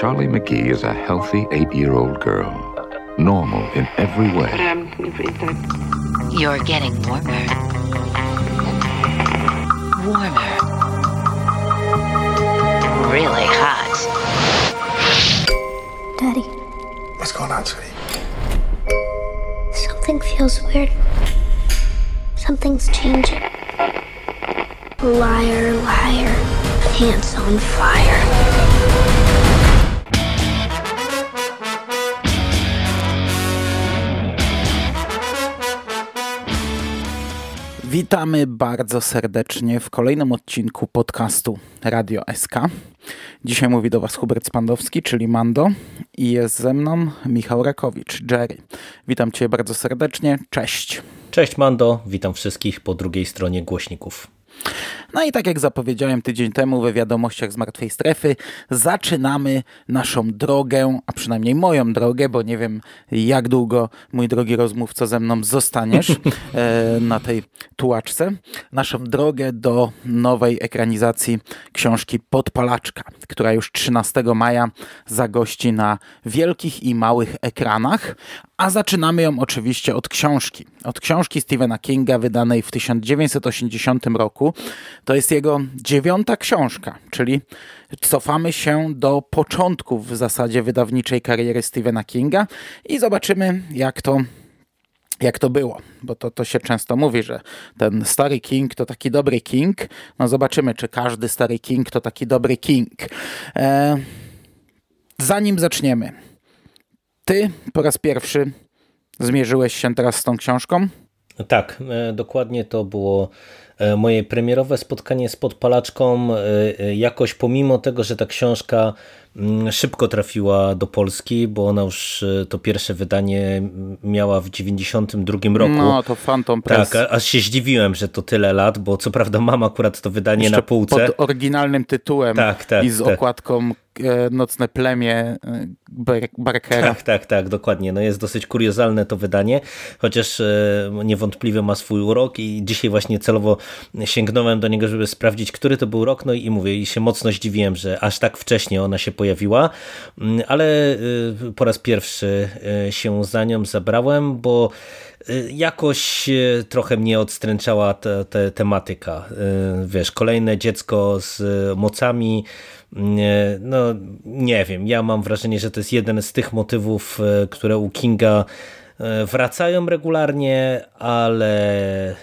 Charlie McGee is a healthy eight-year-old girl. Normal in every way. You're getting warmer. Warmer. Really hot. Daddy, What's going on, sweetie? something feels weird. Something's changing. Liar, liar, pants on fire. Witamy bardzo serdecznie w kolejnym odcinku podcastu Radio SK. Dzisiaj mówi do Was Hubert Spandowski, czyli Mando i jest ze mną Michał Rakowicz, Jerry. Witam Cię bardzo serdecznie, cześć. Cześć Mando, witam wszystkich po drugiej stronie głośników. No i tak jak zapowiedziałem tydzień temu we wiadomościach z Martwej Strefy, zaczynamy naszą drogę, a przynajmniej moją drogę, bo nie wiem jak długo, mój drogi rozmówco, ze mną zostaniesz e, na tej tułaczce. Naszą drogę do nowej ekranizacji książki Podpalaczka, która już 13 maja zagości na wielkich i małych ekranach, a zaczynamy ją oczywiście od książki. Od książki Stephena Kinga wydanej w 1980 roku. To jest jego dziewiąta książka, czyli cofamy się do początków w zasadzie wydawniczej kariery Stephena Kinga i zobaczymy jak to jak to było, bo to, to się często mówi, że ten stary King to taki dobry King. No zobaczymy, czy każdy stary King to taki dobry King. E, zanim zaczniemy, ty po raz pierwszy zmierzyłeś się teraz z tą książką? Tak, e, dokładnie to było e, moje premierowe spotkanie z podpalaczką. E, Jakoś pomimo tego, że ta książka szybko trafiła do Polski, bo ona już to pierwsze wydanie miała w 92 roku. No, to Phantom Press. Tak, aż się zdziwiłem, że to tyle lat, bo co prawda mam akurat to wydanie Jeszcze na półce. Pod oryginalnym tytułem Tak, tak, i z tak. okładką e, Nocne plemię e, Bar- Barkera. Tak, tak, tak, dokładnie. No jest dosyć kuriozalne to wydanie, chociaż e, niewątpliwie ma swój urok i dzisiaj właśnie celowo sięgnąłem do niego, żeby sprawdzić, który to był rok, no i mówię, i się mocno zdziwiłem, że aż tak wcześnie ona się pojawiła, Mm, ale e, po raz pierwszy e, się za nią zabrałem, bo e, jakoś trochę mnie odstręczała ta, ta tematyka. Wiesz, kolejne dziecko z mocami, no nie wiem, ja mam wrażenie, że to jest jeden z tych motywów, które u Kinga wracają regularnie, ale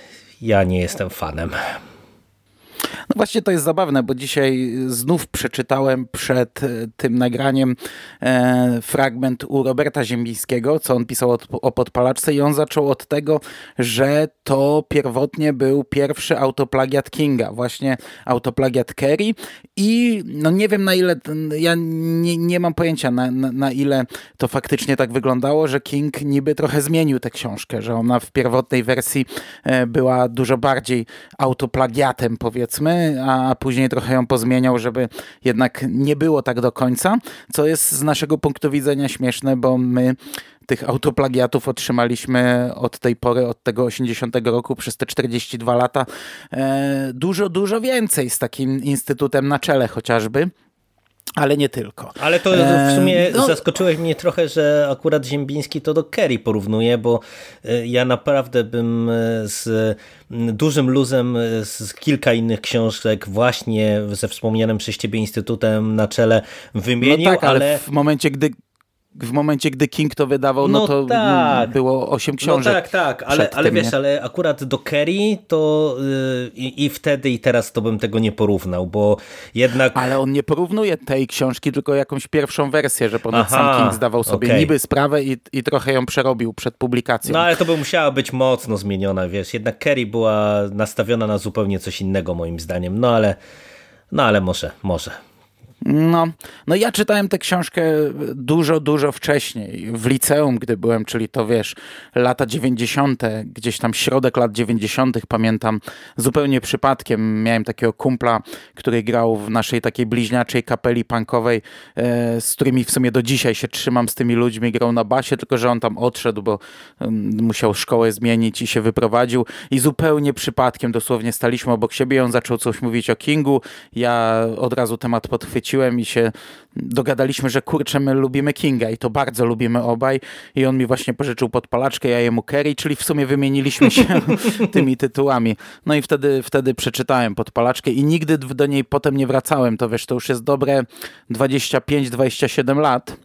ja nie jestem fanem. No właśnie to jest zabawne, bo dzisiaj znów przeczytałem przed e, tym nagraniem e, fragment u Roberta Ziembińskiego, co on pisał o, o podpalaczce i on zaczął od tego, że to pierwotnie był pierwszy autoplagiat Kinga, właśnie autoplagiat Kerry i no nie wiem na ile, ja nie, nie mam pojęcia na, na, na ile to faktycznie tak wyglądało, że King niby trochę zmienił tę książkę, że ona w pierwotnej wersji e, była dużo bardziej autoplagiatem powiedzmy, a później trochę ją pozmieniał, żeby jednak nie było tak do końca, co jest z naszego punktu widzenia śmieszne, bo my tych autoplagiatów otrzymaliśmy od tej pory, od tego 80 roku przez te 42 lata e, dużo, dużo więcej z takim instytutem na czele chociażby. Ale nie tylko. Ale to w E, sumie no- zaskoczyłeś mnie trochę, że akurat Ziembiński to do Kerry porównuje, bo e, ja naprawdę bym e, z dużym luzem e, z kilka innych książek właśnie ze wspomnianym przez ciebie Instytutem na czele wymienił, no tak, ale, ale w momencie, gdy w momencie, gdy King to wydawał, no, No to tak. mm, było 8 książek. No tak, tak, ale, ale wiesz, nie? ale akurat do Kerry to yy, i, wtedy i teraz to bym tego nie porównał, bo jednak... Ale on nie porównuje tej książki, tylko jakąś pierwszą wersję, że ponad Aha, sam King zdawał sobie okej. niby sprawę i, i trochę ją przerobił przed publikacją. No ale to by musiała być mocno zmieniona, wiesz, jednak Kerry była nastawiona na zupełnie coś innego moim zdaniem, no ale, no ale może, może. No, no ja czytałem tę książkę dużo, dużo wcześniej, w liceum, gdy byłem, czyli to wiesz, lata 90., gdzieś tam środek lat 90., pamiętam, zupełnie przypadkiem miałem takiego kumpla, który grał w naszej takiej bliźniaczej kapeli punkowej, e, z którymi w sumie do dzisiaj się trzymam z tymi ludźmi, grał na basie, tylko że on tam odszedł, bo em, musiał szkołę zmienić i się wyprowadził i zupełnie przypadkiem dosłownie staliśmy obok siebie i on zaczął coś mówić o Kingu, ja od razu temat podchwyciłem, wróciłem i się dogadaliśmy, że kurczę, my lubimy Kinga i to bardzo lubimy obaj i on mi właśnie pożyczył podpalaczkę, ja jemu Kerry, czyli w sumie wymieniliśmy się tymi tytułami. No i wtedy, wtedy przeczytałem podpalaczkę i nigdy do niej potem nie wracałem. To wiesz, to już jest dobre 25-27 lat.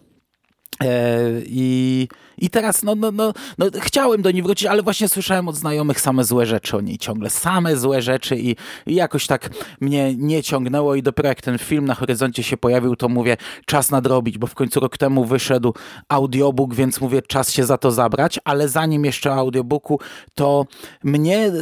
E, I, I teraz no, no, no, no, chciałem do niej wrócić, ale właśnie słyszałem od znajomych same złe rzeczy o niej ciągle. Same złe rzeczy i, i jakoś tak mnie nie ciągnęło i dopiero jak ten film na horyzoncie się pojawił, to mówię, czas nadrobić, bo w końcu rok temu wyszedł audiobook, więc mówię, czas się za to zabrać, ale zanim jeszcze audiobooku, to mnie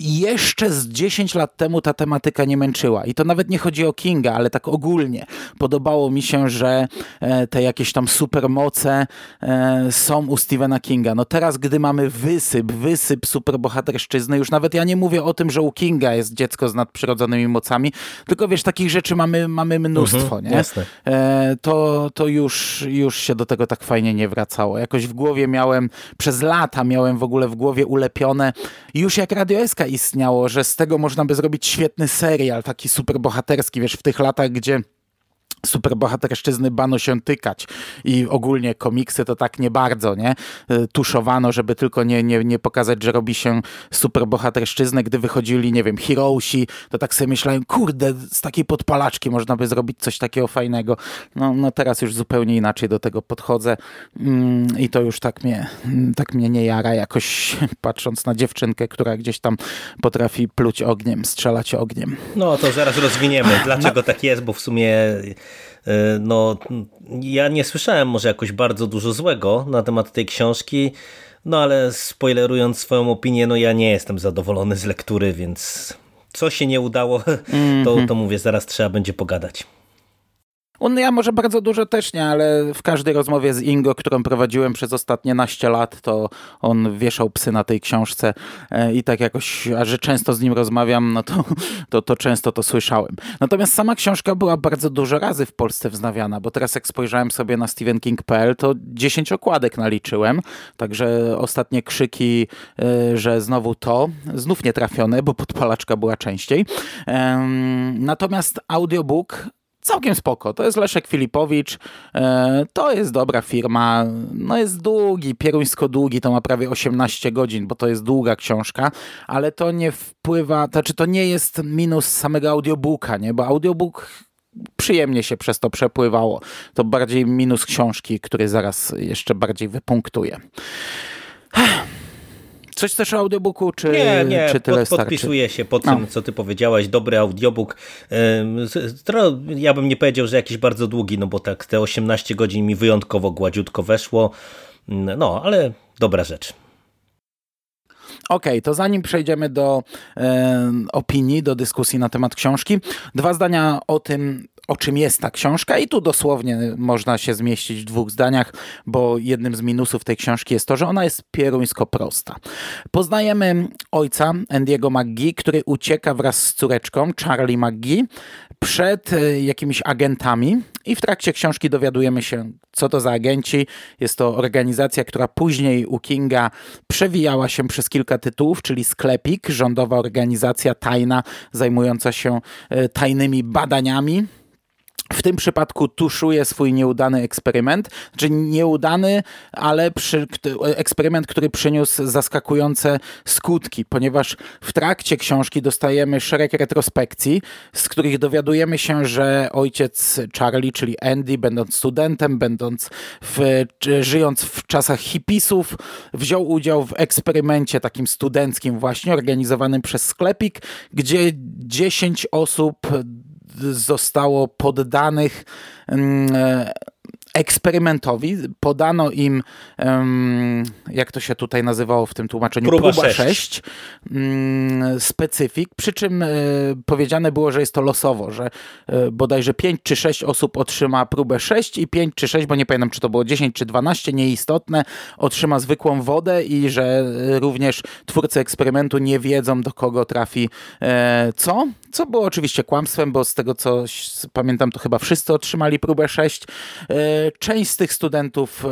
jeszcze z 10 lat temu ta tematyka nie męczyła. I to nawet nie chodzi o Kinga, ale tak ogólnie. Podobało mi się, że e, te jakieś tam supermoce e, są u Stephena Kinga. No teraz, gdy mamy wysyp, wysyp superbohaterszczyzny, już nawet ja nie mówię o tym, że u Kinga jest dziecko z nadprzyrodzonymi mocami, tylko wiesz, takich rzeczy mamy, mamy mnóstwo, mhm, nie? Jasne. E, to, to już, już się do tego tak fajnie nie wracało. Jakoś w głowie miałem, przez lata miałem w ogóle w głowie ulepione, już jak Radio SK istniało, że z tego można by zrobić świetny serial, taki superbohaterski, wiesz, w tych latach, gdzie superbohaterszczyzny bano się tykać i ogólnie komiksy to tak nie bardzo, nie? E, tuszowano, żeby tylko nie, nie, nie pokazać, że robi się superbohaterszczyznę. Gdy wychodzili, nie wiem, Hiroshi, to tak sobie myślałem, kurde, z takiej podpalaczki można by zrobić coś takiego fajnego. No, no teraz już zupełnie inaczej do tego podchodzę mm, i to już tak mnie, tak mnie nie jara jakoś patrząc na dziewczynkę, która gdzieś tam potrafi pluć ogniem, strzelać ogniem. No to zaraz rozwiniemy, dlaczego no. tak jest, bo w sumie no, ja nie słyszałem może jakoś bardzo dużo złego na temat tej książki, no ale spoilerując swoją opinię, no ja nie jestem zadowolony z lektury, więc co się nie udało, to, to mówię, zaraz trzeba będzie pogadać. On, ja może bardzo dużo też nie, ale w każdej rozmowie z Ingo, którą prowadziłem przez ostatnie naście lat, to on wieszał psy na tej książce e, i tak jakoś, a że często z nim rozmawiam, no to, to, to często to słyszałem. Natomiast sama książka była bardzo dużo razy w Polsce wznawiana, bo teraz jak spojrzałem sobie na stephenking.pl, to 10 okładek naliczyłem, także ostatnie krzyki, e, że znowu to, znów nie trafione, bo podpalaczka była częściej. Natomiast audiobook całkiem spoko. To jest Leszek Filipowicz, e, to jest dobra firma, no jest długi, pieruńsko długi, to ma prawie 18 godzin, bo to jest długa książka, ale to nie wpływa, to znaczy to nie jest minus samego audiobooka, nie? bo audiobook przyjemnie się przez to przepływało. To bardziej minus książki, który zaraz jeszcze bardziej wypunktuje. Coś też o audiobooku, czy, nie, nie, czy tyle pod, podpisuję się pod tym, no. co ty powiedziałaś. Dobry audiobook. Ja bym nie powiedział, że jakiś bardzo długi, no bo tak te 18 godzin mi wyjątkowo gładziutko weszło. No, ale dobra rzecz. Okej, okay, to zanim przejdziemy do e, opinii, do dyskusji na temat książki, dwa zdania o tym, o czym jest ta książka i tu dosłownie można się zmieścić w dwóch zdaniach, bo jednym z minusów tej książki jest to, że ona jest pieruńsko prosta. Poznajemy ojca Andiego McGee, który ucieka wraz z córeczką Charlie McGee przed e, jakimiś agentami i w trakcie książki dowiadujemy się, co to za agenci. Jest to organizacja, która później u Kinga przewijała się przez kilka tytułów, czyli Sklepik, rządowa organizacja tajna zajmująca się e, tajnymi badaniami w tym przypadku tuszuje swój nieudany eksperyment, czy nieudany, ale przy, eksperyment, który przyniósł zaskakujące skutki, ponieważ w trakcie książki dostajemy szereg retrospekcji, z których dowiadujemy się, że ojciec Charlie, czyli Andy, będąc studentem, będąc w, żyjąc w czasach hipisów, wziął udział w eksperymencie takim studenckim właśnie, organizowanym przez sklepik, gdzie 10 osób zostało poddanych mm, e, eksperymentowi. Podano im, jak to się tutaj nazywało w tym tłumaczeniu, próba, próba 6, 6 mm, specyfik, przy czym e, powiedziane było, że jest to losowo, że e, bodajże 5 czy 6 osób otrzyma próbę 6 i 5 czy 6, bo nie pamiętam, czy to było 10 czy 12, nieistotne, otrzyma zwykłą wodę i że również twórcy eksperymentu nie wiedzą, do kogo trafi co. co było oczywiście kłamstwem, bo z tego co pamiętam, to chyba wszyscy otrzymali próbę 6. Część z tych studentów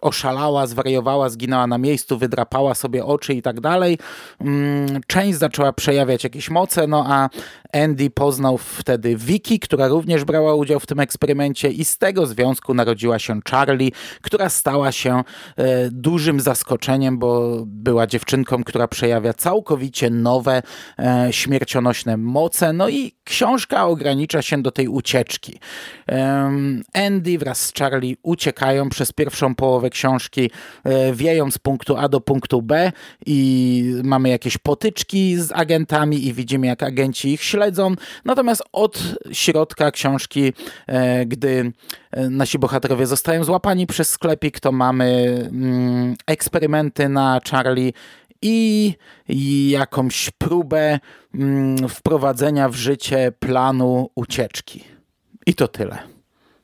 oszalała, zwariowała, zginęła na miejscu, wydrapała sobie oczy i tak dalej. Mm, część zaczęła przejawiać jakieś moce, no a Andy poznał wtedy Vicky, która również brała udział w tym eksperymencie i z tego związku narodziła się Charlie, która stała się e, dużym zaskoczeniem, bo była dziewczynką, która przejawia całkowicie nowe, e, śmiercionośne moce. No i książka ogranicza się do tej ucieczki. Andy wraz z Charlie uciekają przez pierwszą połowę książki, e, wieją z punktu A do punktu B i mamy jakieś potyczki z agentami i widzimy, jak agenci ich śledzą. Natomiast od środka książki, e, gdy e, nasi bohaterowie zostają złapani przez sklepik, to mamy mm, eksperymenty na Charlie i jakąś próbę mm, wprowadzenia w życie planu ucieczki. I to tyle.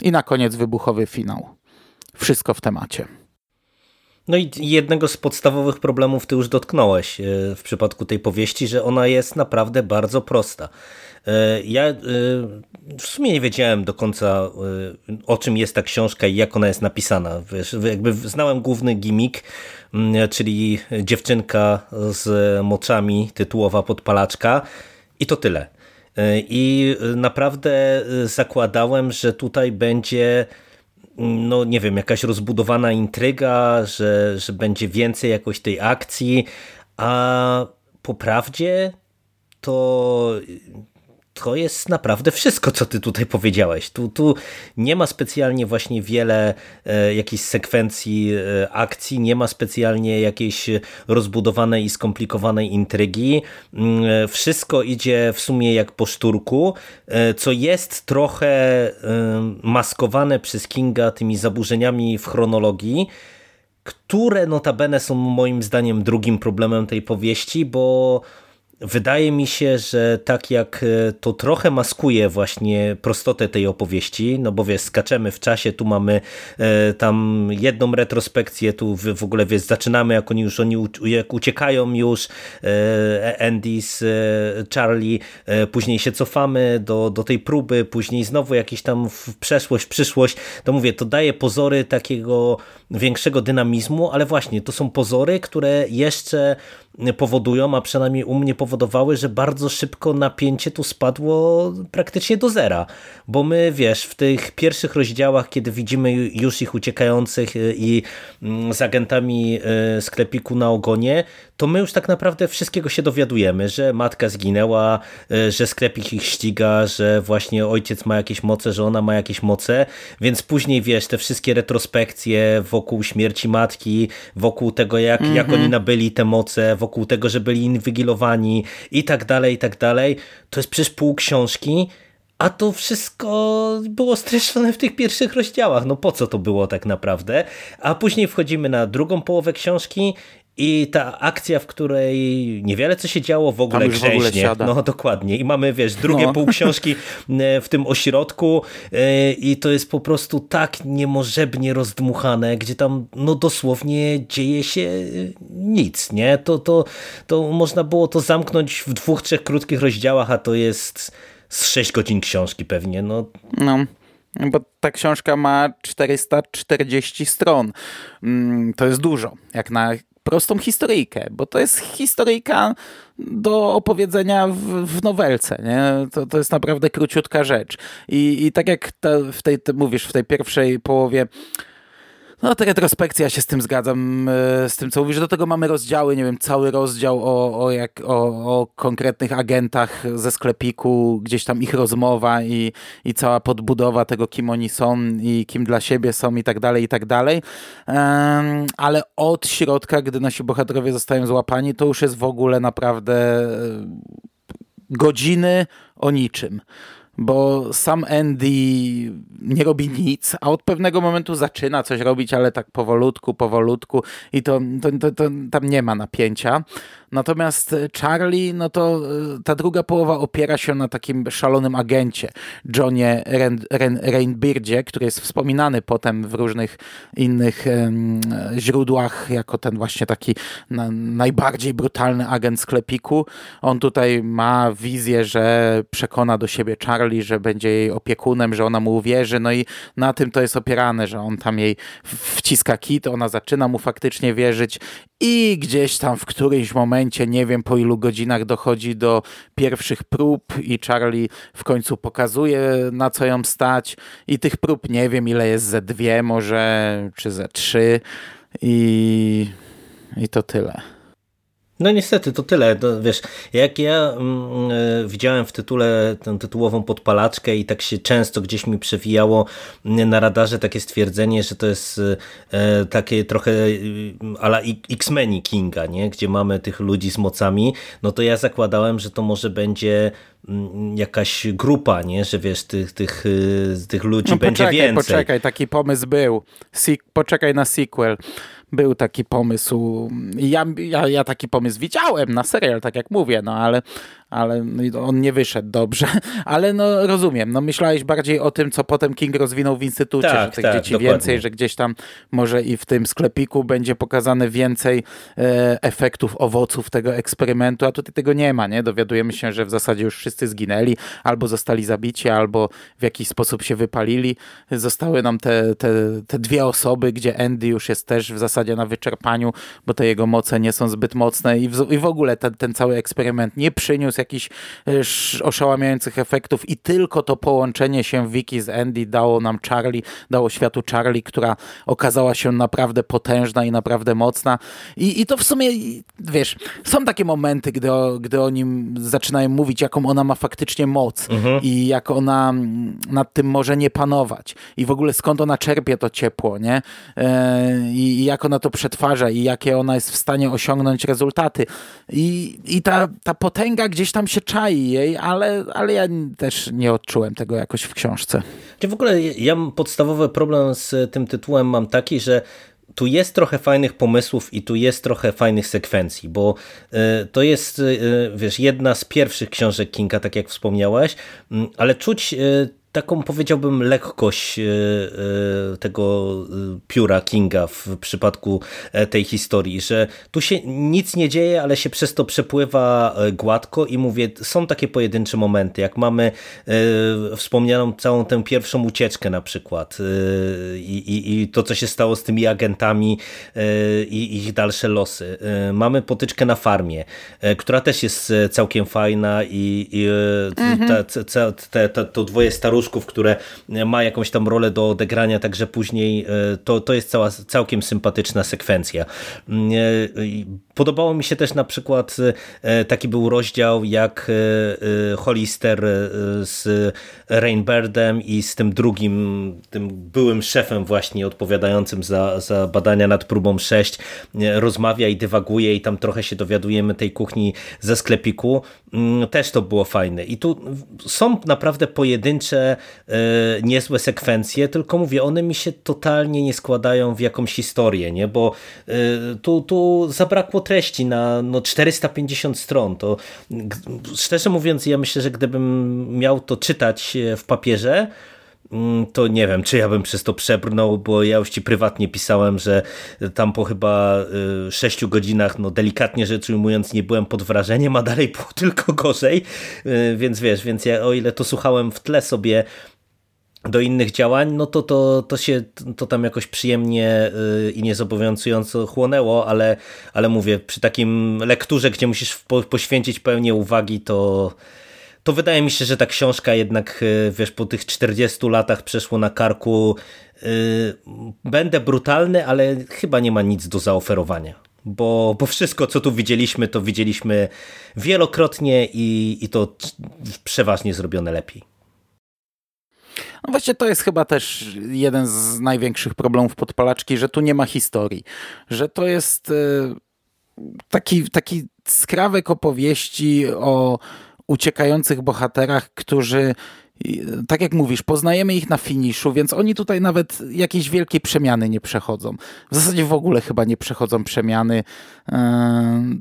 I na koniec wybuchowy finał. Wszystko w temacie. No i jednego z podstawowych problemów ty już dotknąłeś e, w przypadku tej powieści, że ona jest naprawdę bardzo prosta. E, ja e, w sumie nie wiedziałem do końca o czym jest ta książka i jak ona jest napisana. Wiesz, jakby znałem główny gimmick, mm, czyli dziewczynka z moczami, tytułowa podpalaczka i to tyle. I naprawdę zakładałem, że tutaj będzie no nie wiem, jakaś rozbudowana intryga, że, że będzie więcej jakoś tej akcji, a po prawdzie to to jest naprawdę wszystko, co ty tutaj powiedziałeś. Tu, tu nie ma specjalnie właśnie wiele e, jakichś sekwencji e, akcji, nie ma specjalnie jakiejś rozbudowanej i skomplikowanej intrygi. Mm, e, wszystko idzie w sumie jak po szturku, e, co jest trochę e, maskowane przez Kinga tymi zaburzeniami w chronologii, które notabene są moim zdaniem drugim problemem tej powieści, bo Wydaje mi się, że tak jak e, to trochę maskuje właśnie prostotę tej opowieści, no bo wiesz, skaczemy w czasie, tu mamy e, tam jedną retrospekcję, tu w, w ogóle wiesz, zaczynamy jak oni już oni jak uciekają już e, Andy z e, Charlie, e, później się cofamy do, do tej próby, później znowu jakieś tam w przeszłość, w przyszłość, to mówię, to daje pozory takiego większego dynamizmu, ale właśnie to są pozory, które jeszcze powodują, a przynajmniej u mnie powodowały, że bardzo szybko napięcie tu spadło praktycznie do zera, bo my wiesz, w tych pierwszych rozdziałach, kiedy widzimy już ich uciekających y, i mm, z agentami y, sklepiku na ogonie, to my już tak naprawdę wszystkiego się dowiadujemy, że matka zginęła, y, że sklepik ich ściga, że właśnie ojciec ma jakieś moce, że ona ma jakieś moce, więc później wiesz, te wszystkie retrospekcje wokół śmierci matki, wokół tego jak, mm -hmm. jak mhm. oni nabyli te moce, wokół tego, że byli inwigilowani i tak dalej, i tak dalej. To jest przecież pół książki, a to wszystko było streszczone w tych pierwszych rozdziałach. No po co to było tak naprawdę? A później wchodzimy na drugą połowę książki i ta akcja, w której niewiele co się działo, w ogóle grzęźnie. No dokładnie. I mamy, wiesz, drugie no. pół książki e, w tym ośrodku e, i to jest po prostu tak niemożebnie rozdmuchane, gdzie tam no dosłownie dzieje się nic, nie? To, to, to można było to zamknąć w dwóch, trzech krótkich rozdziałach, a to jest z sześć godzin książki pewnie. No. no. Bo ta książka ma 440 stron. Mm, to jest dużo, jak na prostą historyjkę, bo to jest historyjka do opowiedzenia w, w nowelce. Nie? To, to jest naprawdę króciutka rzecz. I, i tak jak ta, w tej, mówisz, w tej pierwszej połowie no, ta retrospekcja, się z tym zgadzam, e, z tym co mówisz. Do tego mamy rozdziały, nie wiem, cały rozdział o, o, jak, o, o konkretnych agentach ze sklepiku, gdzieś tam ich rozmowa i, i cała podbudowa tego, kim oni są i kim dla siebie są i tak dalej, i tak dalej. ale od środka, gdy nasi bohaterowie zostają złapani, to już jest w ogóle naprawdę e, godziny o niczym. Bo sam Andy nie robi nic, a od pewnego momentu zaczyna coś robić, ale tak powolutku, powolutku i to, to, to, to tam nie ma napięcia. Natomiast Charlie, no to e, ta druga połowa opiera się na takim szalonym agencie, Johnie Rainbirdzie, który jest wspominany potem w różnych innych um, źródłach jako ten właśnie taki na, najbardziej brutalny agent sklepiku. On tutaj ma wizję, że przekona do siebie Charlie, że będzie jej opiekunem, że ona mu uwierzy, no i na tym to jest opierane, że on tam jej wciska kit, ona zaczyna mu faktycznie wierzyć i gdzieś tam w którymś momencie, nie wiem po ilu godzinach dochodzi do pierwszych prób i Charlie w końcu pokazuje na co ją stać i tych prób nie wiem ile jest ze dwie może, czy ze trzy i, i to tyle. No niestety, to tyle. No, wiesz, jak ja mm, e, widziałem w tytule tę tytułową podpalaczkę i tak się często gdzieś mi przewijało na radarze takie stwierdzenie, że to jest e, takie trochę e, ala X-Meni Kinga, nie? gdzie mamy tych ludzi z mocami, no to ja zakładałem, że to może będzie mm, jakaś grupa, nie? że wiesz, tych, tych, tych ludzi no, będzie poczekaj, więcej. Poczekaj, taki pomysł był. Poczekaj na sequel był taki pomysł. Ja, ja, ja taki pomysł widziałem na serial, tak jak mówię, no ale, ale no on nie wyszedł dobrze. Ale no rozumiem, no myślałeś bardziej o tym, co potem King rozwinął w instytucie, tak, że tych tak, dzieci dokładnie. więcej, że gdzieś tam może i w tym sklepiku będzie pokazane więcej e, efektów, owoców tego eksperymentu, a tutaj tego nie ma, nie? Dowiadujemy się, że w zasadzie już wszyscy zginęli, albo zostali zabici, albo w jakiś sposób się wypalili. Zostały nam te, te, te dwie osoby, gdzie Andy już jest też w zasadzie na wyczerpaniu, bo te jego moce nie są zbyt mocne i w, i w ogóle ten, ten cały eksperyment nie przyniósł jakichś e, oszałamiających efektów i tylko to połączenie się Wiki z Andy dało nam Charlie, dało światu Charlie, która okazała się naprawdę potężna i naprawdę mocna. I, i to w sumie, wiesz, są takie momenty, gdy, gdy o nim zaczynają mówić, jaką ona ma faktycznie moc mhm. i jak ona nad tym może nie panować i w ogóle skąd ona czerpie to ciepło, nie? E, I jak ona to przetwarza i jakie ona jest w stanie osiągnąć rezultaty. I, i ta, ta potęga gdzieś tam się czai jej, ale, ale ja też nie odczułem tego jakoś w książce. W ogóle ja mam podstawowy problem z tym tytułem mam taki, że tu jest trochę fajnych pomysłów i tu jest trochę fajnych sekwencji, bo y, to jest, y, wiesz, jedna z pierwszych książek Kinga, tak jak wspomniałeś, mm, ale czuć y, taką powiedziałbym lekkość e, e, tego e, pióra Kinga w przypadku tej historii, że tu się nic nie dzieje, ale się przez to przepływa gładko i mówię, są takie pojedyncze momenty, jak mamy wspomnianą całą tę pierwszą ucieczkę na przykład i, i, i to, co się stało z tymi agentami i ich dalsze losy. Mamy potyczkę na farmie, która też jest całkiem fajna i, i mhm. ta, ta, ta, ta, to dwoje staruszków staruszków, które ma jakąś tam rolę do odegrania, także później e, to, to jest cała, całkiem sympatyczna sekwencja. Mm, e, podobało mi się też na przykład e, taki był rozdział jak Hollister z Rainbirdem i z tym drugim, tym byłym szefem właśnie odpowiadającym za, za badania nad próbą 6 rozmawia i dywaguje i tam trochę się dowiadujemy tej kuchni ze sklepiku. Mm, też to było fajne. I tu są naprawdę pojedyncze E, niezłe sekwencje, tylko mówię, one mi się totalnie nie składają w jakąś historię, nie? bo e, tu, tu zabrakło treści na no, 450 stron. To szczerze mówiąc, ja myślę, że gdybym miał to czytać e, w papierze, to nie wiem, czy ja bym przez to przebrnął, bo ja już ci prywatnie pisałem, że tam po chyba 6 godzinach, no delikatnie rzecz ujmując, nie byłem pod wrażeniem, a dalej było tylko gorzej, więc wiesz, więc ja o ile to słuchałem w tle sobie do innych działań, no to, to, to się to tam jakoś przyjemnie y, i niezobowiązująco chłonęło, ale, ale mówię, przy takim lekturze, gdzie musisz poświęcić pełnię uwagi, to, to wydaje mi się, że ta książka jednak, y, wiesz, po tych 40 latach przeszło na karku. Yy, będę brutalny, ale chyba nie ma nic do zaoferowania. Bo, bo wszystko, co tu widzieliśmy, to widzieliśmy wielokrotnie i, i to przeważnie zrobione lepiej. No właśnie to jest chyba też jeden z największych problemów podpalaczki, że tu nie ma historii. Że to jest e, taki, taki skrawek opowieści o uciekających bohaterach, którzy i, tak jak mówisz, poznajemy ich na finiszu, więc oni tutaj nawet jakiejś wielkiej przemiany nie przechodzą. W zasadzie w ogóle chyba nie przechodzą przemiany.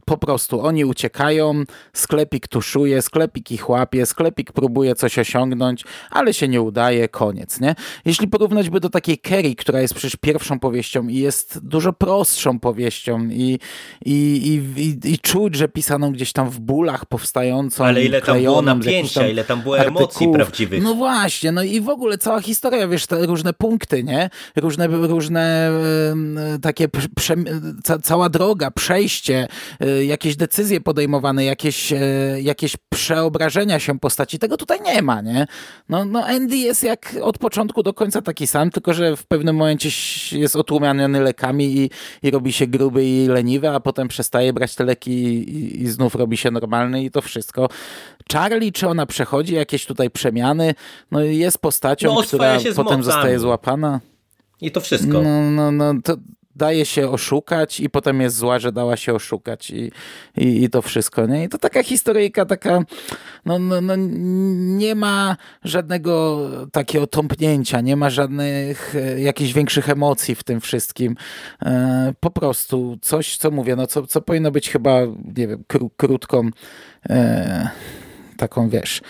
Po prostu oni uciekają, sklepik tuszuje, sklepik ich łapie, sklepik próbuje coś osiągnąć, ale się nie udaje, koniec, nie? Jeśli porównać by do takiej Kerry, która jest przecież pierwszą powieścią i jest dużo prostszą powieścią i, i, i, i, i czuć, że pisaną gdzieś tam w bólach powstającą. Ale ile tam było napięcia, ile tam było emocji prawdziwych. No właśnie, no i w ogóle cała historia, wiesz, te różne punkty, nie? Różne, różne takie, prze, ca, cała droga, przejście, y, jakieś decyzje podejmowane, jakieś, e, jakieś przeobrażenia się postaci, tego tutaj nie ma, nie? No, no Andy jest jak od początku do końca taki sam, tylko że w pewnym momencie jest otłumiany lekami i, i robi się gruby i leniwy, a potem przestaje brać te leki i, i znów robi się normalny i to wszystko. Charlie, czy ona przechodzi jakieś tutaj przemiany? No jest postacią, no, która potem zostaje złapana. I to wszystko. No, no, no to daje się oszukać i potem jest zła, że dała się oszukać i, i, i to wszystko. Nie? I to taka historyjka, taka no, no, no, nie ma żadnego takiego tąpnięcia, nie ma żadnych e, jakichś większych emocji w tym wszystkim. E, po prostu coś, co mówię, no co, co powinno być chyba, nie wiem, kró, krótką e, taką, wiesz,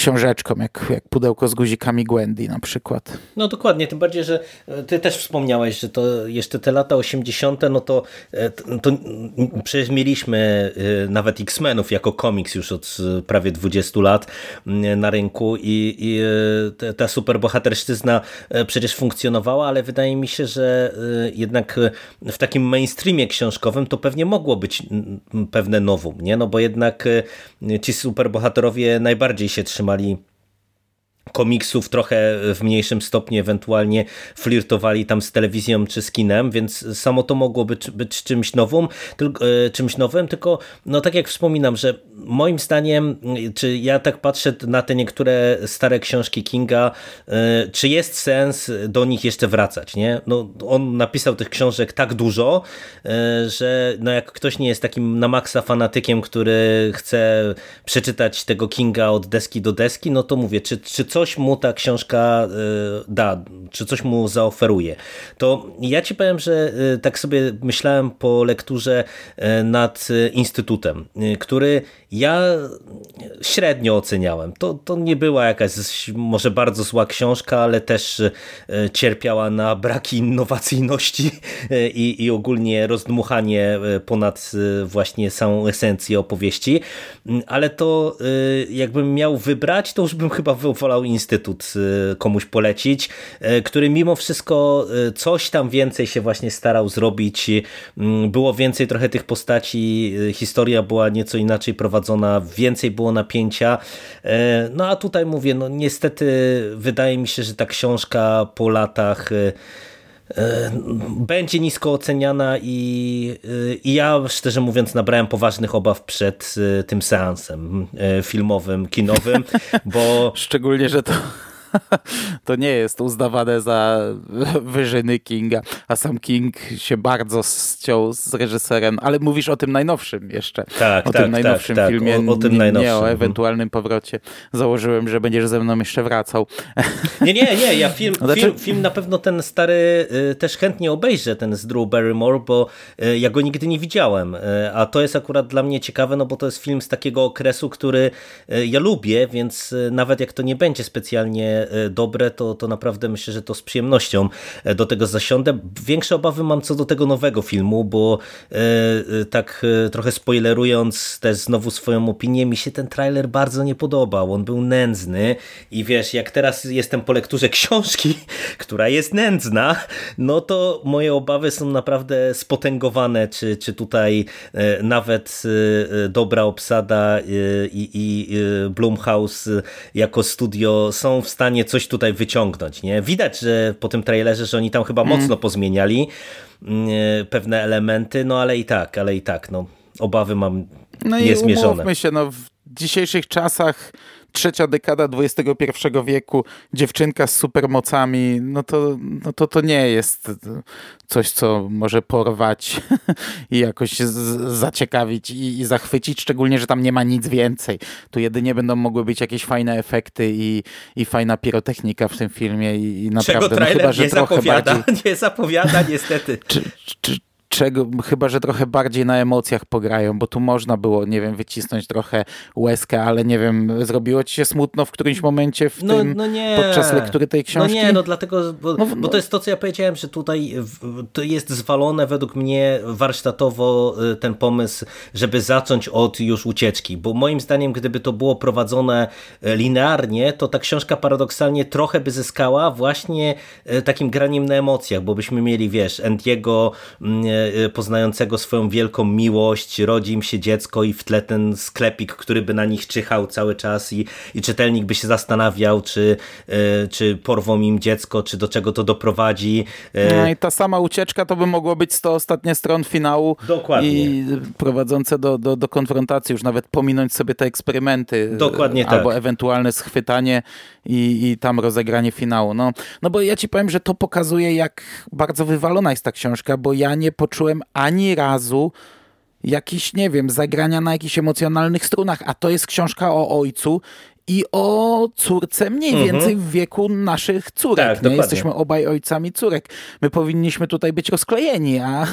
książeczką, jak, jak pudełko z guzikami Gwendy na przykład. No dokładnie, tym bardziej, że e, ty też wspomniałeś, że to jeszcze te lata 80., no to, e, to przecież mieliśmy e, nawet X-Menów jako komiks już od prawie 20 lat na rynku i, i ta superbohaterszczyzna przecież funkcjonowała, ale wydaje mi się, że jednak w takim mainstreamie książkowym to pewnie mogło być pewne nowum, nie? No bo jednak ci superbohaterowie najbardziej się trzymają まり komiksów trochę w mniejszym stopniu ewentualnie flirtowali tam z telewizją czy z kinem, więc samo to mogło być, być czymś nowym, tylko, e, czymś nowym, tylko no tak jak wspominam, że moim zdaniem, czy ja tak patrzę na te niektóre stare książki Kinga, e, czy jest sens do nich jeszcze wracać, nie? No on napisał tych książek tak dużo, e, że no jak ktoś nie jest takim na maksa fanatykiem, który chce przeczytać tego Kinga od deski do deski, no to mówię, czy, czy coś mu ta książka y, da, czy coś mu zaoferuje. To ja ci powiem, że y, tak sobie myślałem po lekturze y, nad Instytutem, który ja średnio oceniałem. To, to nie była jakaś może bardzo zła książka, ale też cierpiała na braki innowacyjności i, i ogólnie rozdmuchanie ponad właśnie samą esencję opowieści. Ale to jakbym miał wybrać, to już bym chyba wolał instytut y, komuś polecić, y, który mimo wszystko y, coś tam więcej się właśnie starał zrobić. Było więcej trochę tych postaci, historia była nieco inaczej prowadzona, więcej było napięcia. No a tutaj mówię, no niestety wydaje mi się, że ta książka po latach będzie nisko oceniana i, i ja szczerze mówiąc nabrałem poważnych obaw przed tym seansem filmowym, kinowym, bo... Szczególnie, że to to nie jest uznawane za wyżyny Kinga, a sam King się bardzo ściął z reżyserem, ale mówisz o tym najnowszym jeszcze. Tak, o tak, tym najnowszym tak, filmie, tak, o, o tym najnowszym. nie o ewentualnym powrocie. Założyłem, że będziesz ze mną jeszcze wracał. Nie, nie, nie, ja film, znaczy... film, film na pewno ten stary y, też chętnie obejrzę, ten z Drew Barrymore, bo y, ja go nigdy nie widziałem, y, a to jest akurat dla mnie ciekawe, no bo to jest film z takiego okresu, który ja lubię, więc nawet jak to nie będzie specjalnie dobre, to, to naprawdę myślę, że to z przyjemnością e, do tego zasiądę. Większe obawy mam co do tego nowego filmu, bo e, e, tak trochę spoilerując też znowu swoją opinię, mi się ten trailer bardzo nie podobał. On był nędzny i wiesz, jak teraz jestem po lekturze książki, która jest nędzna, no to moje obawy są naprawdę spotęgowane, czy, czy tutaj nawet dobra obsada i, i Blumhouse jako studio są w stanie coś tutaj wyciągnąć. Nie? Widać, że po tym trailerze, że oni tam chyba mm. mocno pozmieniali mm, pewne elementy, no ale i tak, ale i tak, no, obawy mam no niezmierzone. No i się, no, w dzisiejszych czasach trzecia dekada XXI wieku, dziewczynka z supermocami, no to, no to to nie jest coś, co może porwać i jakoś zaciekawić i, i zachwycić, szczególnie, że tam nie ma nic więcej. Tu jedynie będą mogły być jakieś fajne efekty i, i fajna pirotechnika w tym filmie i, i naprawdę, Czego no chyba, że nie trochę zapowiada, bardziej... nie zapowiada niestety. Czy, czy, czego, chyba, że trochę bardziej na emocjach pograją, bo tu można było, nie wiem, wycisnąć trochę łezkę, ale nie wiem, zrobiło ci się smutno w którymś momencie w no, tym, no nie. podczas lektury tej książki? No nie, no dlatego, bo, no, bo no. to jest to, co ja powiedziałem, że tutaj to jest zwalone według mnie warsztatowo y, ten pomysł, żeby zacząć od już ucieczki, bo moim zdaniem, gdyby to było prowadzone y, linearnie, to ta książka paradoksalnie trochę by zyskała właśnie y, takim graniem na emocjach, bo byśmy mieli, wiesz, Andiego mm, poznającego swoją wielką miłość, rodzi im się dziecko i w tle ten sklepik, który by na nich czyhał cały czas i, i czytelnik by się zastanawiał, czy, czy porwą im dziecko, czy do czego to doprowadzi. No i ta sama ucieczka to by mogło być 100 ostatnie stron finału Dokładnie. i prowadzące do, do, do konfrontacji, już nawet pominąć sobie te eksperymenty. Dokładnie albo tak. ewentualne schwytanie i, i tam rozegranie finału. No, no bo ja ci powiem, że to pokazuje, jak bardzo wywalona jest ta książka, bo ja nie poczułem ani razu jakiś, nie wiem, zagrania na jakichś emocjonalnych strunach, a to jest książka o ojcu i o córce mniej Mhm. więcej w wieku naszych córek. Tak, nie? dokładnie. Jesteśmy obaj ojcami córek. My powinniśmy tutaj być rozklejeni, a,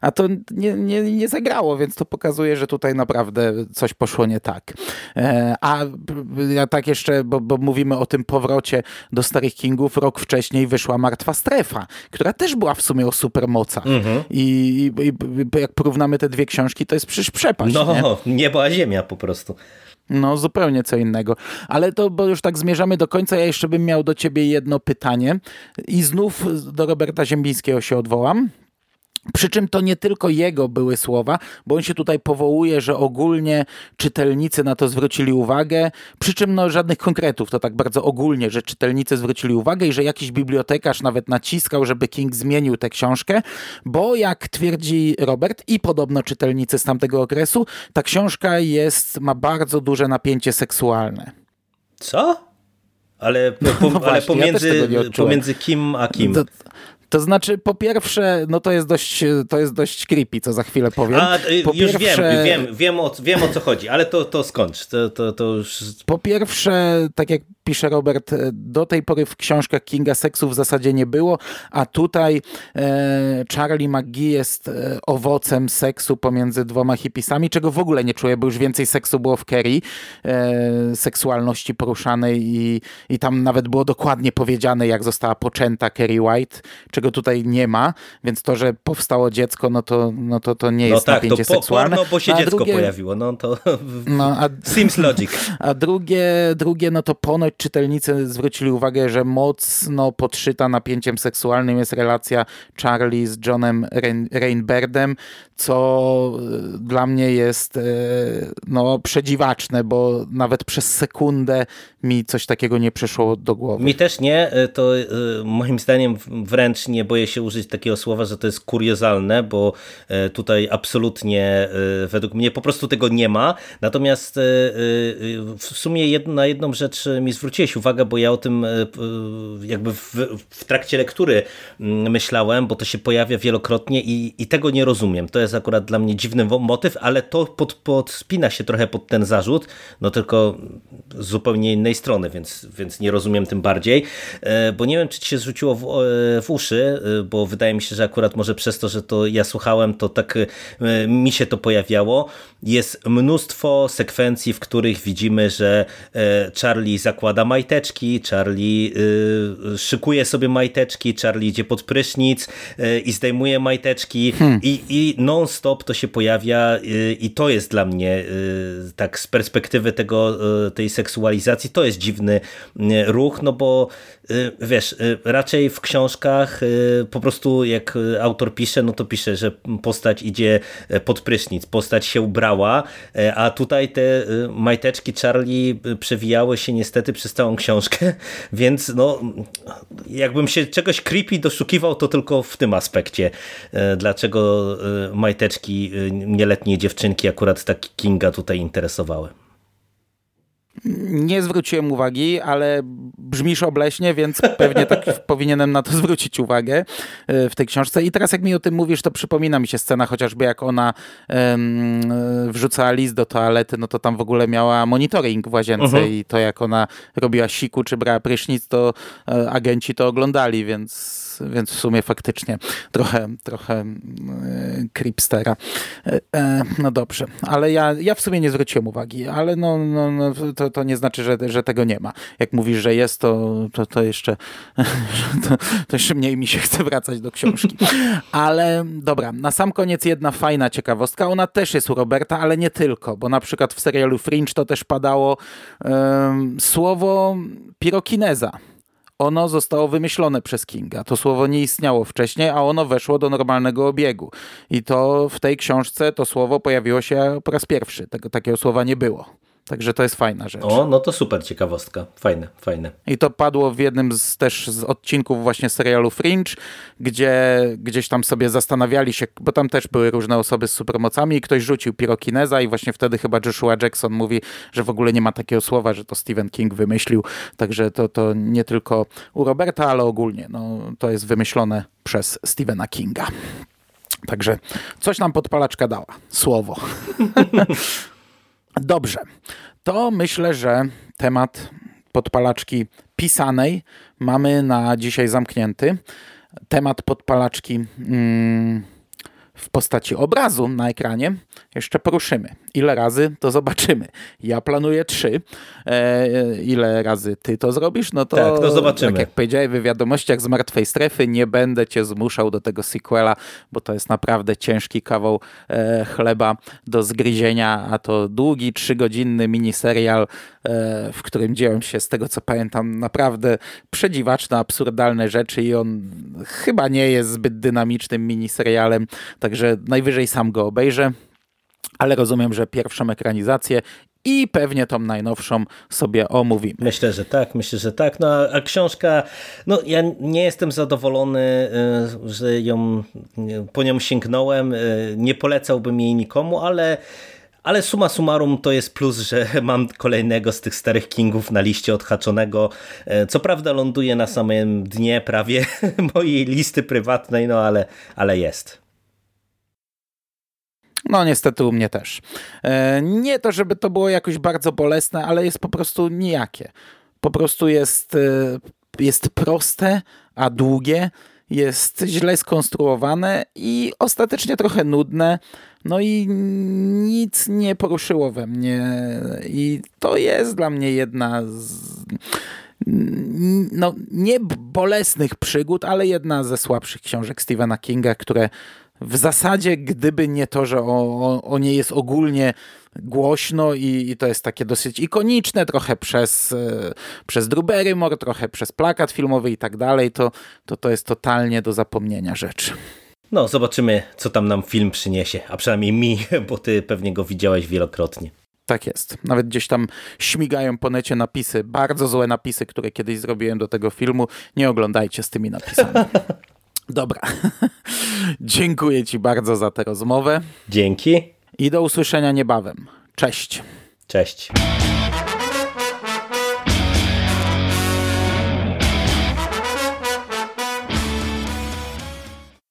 a to nie, nie, nie zagrało, więc to pokazuje, że tutaj naprawdę coś poszło nie tak. E, a ja tak jeszcze, bo, bo mówimy o tym powrocie do starych Kingów, rok wcześniej wyszła Martwa Strefa, która też była w sumie o supermocach. Mhm. I, i, i jak porównamy te dwie książki, to jest przecież przepaść. nie? No, niebo a ziemia po prostu. No, zupełnie co innego. Ale to, bo już tak zmierzamy do końca, ja jeszcze bym miał do ciebie jedno pytanie. I znów do Roberta Ziembińskiego się odwołam. Przy czym to nie tylko jego były słowa, bo on się tutaj powołuje, że ogólnie czytelnicy na to zwrócili uwagę, przy czym no żadnych konkretów, to tak bardzo ogólnie, że czytelnicy zwrócili uwagę i że jakiś bibliotekarz nawet naciskał, żeby King zmienił tę książkę, bo jak twierdzi Robert i podobno czytelnicy z tamtego okresu, ta książka jest, ma bardzo duże napięcie seksualne. Co? Ale, po, No ale właśnie, ja pomiędzy, odczułem. pomiędzy kim a kim? To, to znaczy, po pierwsze, no to jest dość, to jest dość creepy, co za chwilę powiem. A, y, po już pierwsze, wiem, wiem, wiem o, wiem o co chodzi, ale to, to skończ. To, to, to już... Po pierwsze, tak jak pisze Robert, e, do tej pory w książkach Kinga seksu w zasadzie nie było, a tutaj e, Charlie McGee jest e, owocem seksu pomiędzy dwoma hipisami, czego w ogóle nie czuję, bo już więcej seksu było w Kerry, seksualności poruszanej i, i tam nawet było dokładnie powiedziane, jak została poczęta Kerry White, czego tutaj nie ma, więc to, że powstało dziecko, no to, no to, to nie No jest tak, to napięcie po, seksualne. porno, bo się No, a dziecko drugie- pojawiło. No to No, a, seems logic. a drugie, drugie, no to ponoć czytelnicy zwrócili uwagę, że mocno podszyta napięciem seksualnym jest relacja Charlie z Johnem Rain, Rainbirdem, co e, dla mnie jest e, no, przedziwaczne, bo nawet przez sekundę mi coś takiego nie przyszło do głowy. Mi też nie, e, to moim zdaniem wręcz nie boję się użyć takiego słowa, że to jest kuriozalne, bo tutaj absolutnie według mnie po prostu tego nie ma. Natomiast w sumie na jedną rzecz mi zwróciłeś uwagę, bo ja o tym e, p- jakby w, w trakcie lektury mm, myślałem, bo to się pojawia wielokrotnie i, i tego nie rozumiem. To jest akurat dla mnie dziwny motyw, ale to pod, podspina się trochę pod ten zarzut, no tylko z zupełnie innej strony, więc, więc nie rozumiem tym bardziej, E, bo nie wiem, czy ci się zrzuciło w, e, w uszy, e, bo wydaje mi się, że akurat może przez to, że to ja słuchałem, to tak e, mi się to pojawiało. Jest mnóstwo sekwencji, w których widzimy, że e, Charlie zakłada majteczki, Charlie e, szykuje sobie majteczki, Charlie idzie pod prysznic e, i zdejmuje majteczki i, i non-stop to się pojawia e, i to jest dla mnie e, tak z perspektywy tego, e, tej seksualizacji, to jest dziwny e, ruch, no bo wiesz, e, raczej w książkach e, po prostu jak autor pisze, no to pisze, że postać idzie e, pod prysznic, postać się ubrała, e, a tutaj te majteczki Charlie przewijały się niestety przez całą książkę, więc no jakbym się czegoś creepy doszukiwał, to tylko w tym aspekcie, e, dlaczego majteczki nieletniej dziewczynki akurat tak Kinga tutaj interesowały. Nie zwróciłem uwagi, ale brzmisz obleśnie, więc pewnie tak powinienem na to zwrócić uwagę e, w tej książce. I teraz jak mi o tym mówisz, to przypomina mi się scena chociażby jak ona um, wrzucała list do toalety, no to tam w ogóle miała monitoring w łazience uh mhm. -huh. i to jak ona robiła siku czy brała prysznic, to e, agenci to oglądali, więc więc, w sumie faktycznie trochę, trochę e, creepstera. E, e, no dobrze, ale ja, ja w sumie nie zwróciłem uwagi, ale no, no, no to, to nie znaczy, że, że tego nie ma. Jak mówisz, że jest, to, to, to jeszcze to, to jeszcze mniej mi się chce wracać do książki. Ale dobra, na sam koniec jedna fajna ciekawostka. Ona też jest u Roberta, ale nie tylko, bo na przykład w serialu Fringe to też padało um, słowo pirokineza ono zostało wymyślone przez Kinga. To słowo nie istniało wcześniej, a ono weszło do normalnego obiegu. I to w tej książce to słowo pojawiło się po raz pierwszy. Tego, takiego słowa nie było. Także to jest fajna rzecz. O, no to super ciekawostka. Fajne, fajne. I to padło w jednym z też z odcinków właśnie serialu Fringe, gdzie gdzieś tam sobie zastanawiali się, bo tam też były różne osoby z supermocami i ktoś rzucił pirokineza i właśnie wtedy chyba Joshua Jackson mówi, że w ogóle nie ma takiego słowa, że to Stephen King wymyślił. Także to, to nie tylko u Roberta, ale ogólnie. No, to jest wymyślone przez Stephena Kinga. Także coś nam podpalaczka dała. Słowo. Dobrze, to myślę, że temat podpalaczki pisanej mamy na dzisiaj zamknięty. Temat podpalaczki mm, w postaci obrazu na ekranie jeszcze poruszymy. Ile razy, to zobaczymy. Ja planuję trzy. E, ile razy ty to zrobisz? No to, tak, to zobaczymy. Tak jak powiedziałem w wiadomościach z martwej strefy, nie będę cię zmuszał do tego sequela, bo to jest naprawdę ciężki kawał e, chleba do zgryzienia, a to długi, trzygodzinny miniserial, e, w którym dzieją się, z tego co pamiętam, naprawdę przedziwaczne, absurdalne rzeczy i on chyba nie jest zbyt dynamicznym miniserialem, także najwyżej sam go obejrzę ale rozumiem, że pierwszą ekranizację i pewnie tą najnowszą sobie omówimy. Myślę, że tak, myślę, że tak. No a, a książka, no ja nie jestem zadowolony, y, że ją po nią sięgnąłem. Y, nie polecałbym jej nikomu, ale ale suma summarum to jest plus, że mam kolejnego z tych starych Kingów na liście odhaczonego. Y, co prawda ląduje na samym dnie prawie mojej listy prywatnej, no ale, ale jest. No niestety u mnie też. E, nie to, żeby to było jakoś bardzo bolesne, ale jest po prostu nijakie. Po prostu jest, e, jest proste, a długie, jest źle skonstruowane i ostatecznie trochę nudne. No i nic nie poruszyło we mnie. I to jest dla mnie jedna z no, nie bolesnych przygód, ale jedna ze słabszych książek Stephena Kinga, które w zasadzie, gdyby nie to, że o, o, nie jest ogólnie głośno i, i, to jest takie dosyć ikoniczne, trochę przez, e, przez Drew Barrymore, trochę przez plakat filmowy i tak dalej, to, to to jest totalnie do zapomnienia rzecz. No, zobaczymy, co tam nam film przyniesie, a przynajmniej mi, bo ty pewnie go widziałeś wielokrotnie. Tak jest. Nawet gdzieś tam śmigają po necie napisy, bardzo złe napisy, które kiedyś zrobiłem do tego filmu. Nie oglądajcie z tymi napisami. Dobra. Dziękuję Ci bardzo za tę rozmowę. Dzięki. I do usłyszenia niebawem. Cześć. Cześć.